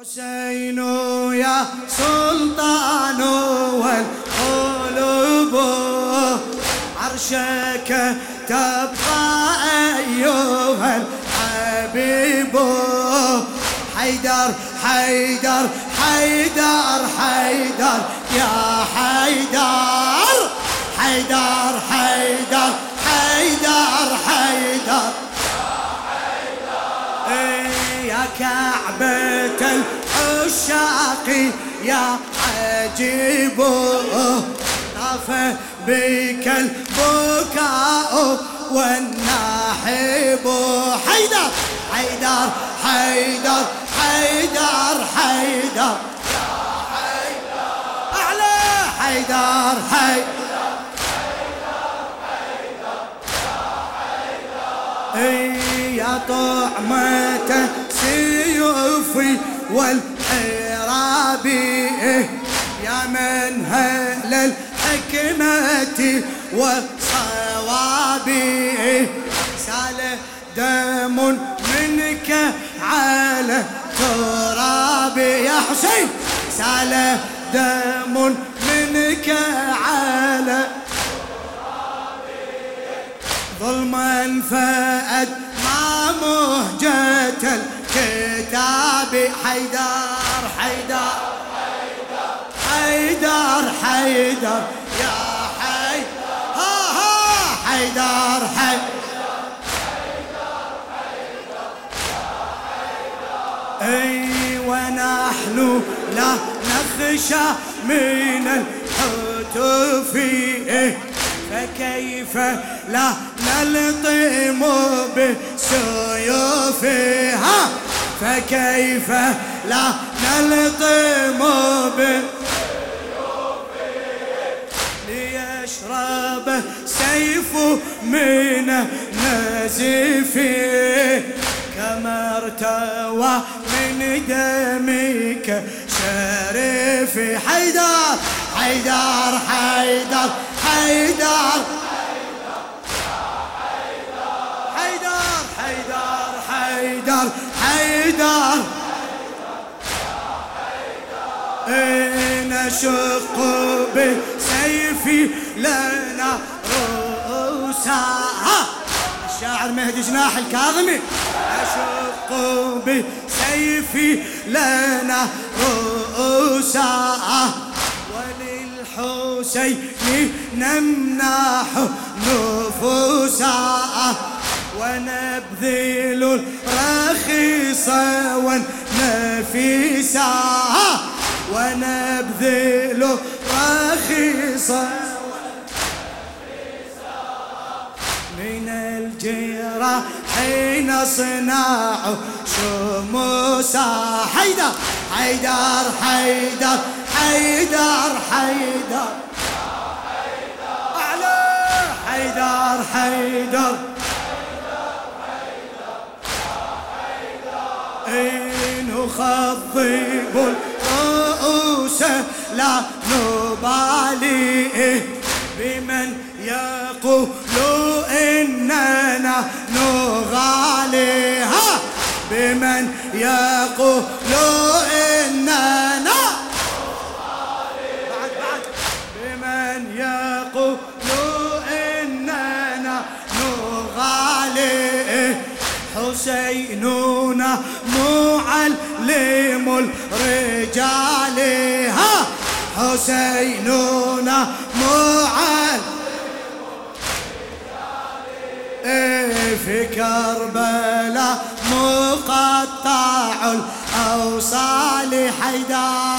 حسين يا سلطان والقلوب عرشك تبقى أيها الحبيب حيدر حيدر حيدر حيدر يا حيدر حيدر حيدر. كعبة العشاق يا عجيب. طاف بك البكاء والناحب. حيدر حيدر حيدر حيدر حيدر. أعلى حيدر حيدر يا طعمة والحرابي يا من هل الحكمة والصوابي سال دم منك على ترابي يا حسين. سال دم منك على ظلما فأد ما مهجة الكتاب حيدر حيدر حيدر حيدر يا حي ها ها حيدر حيدر اي ونحن لا نخشى من الحتف إيه فكيف لا نلطم بسيوفها فكيف لا نلطم ليشرب سيف من نزفه كما ارتوى من دمك شريف. حيدر حيدر حيدر حيدر. حيدر. نشق بسيفي لنا رؤوسها الشاعر مهدي جناح الكاظمي. أشق بسيفي لنا رؤوسها وللحسين نمنح نفوسا. ونبذل الرخيص والنفيسا ونبذل الرخيص من الجيرة حين صناع شموسا حيدر حيدر حيدر حيدر حيدر. أعلى حيدر حيدر. إن نخضب الرؤوس لا نبالي بمن يقول إننا نغاليها بمن إننا بمن يقول إننا حسيننا معلم الرجال. ها حسيننا معلم في كربلاء مقطع الأوصال حيدر.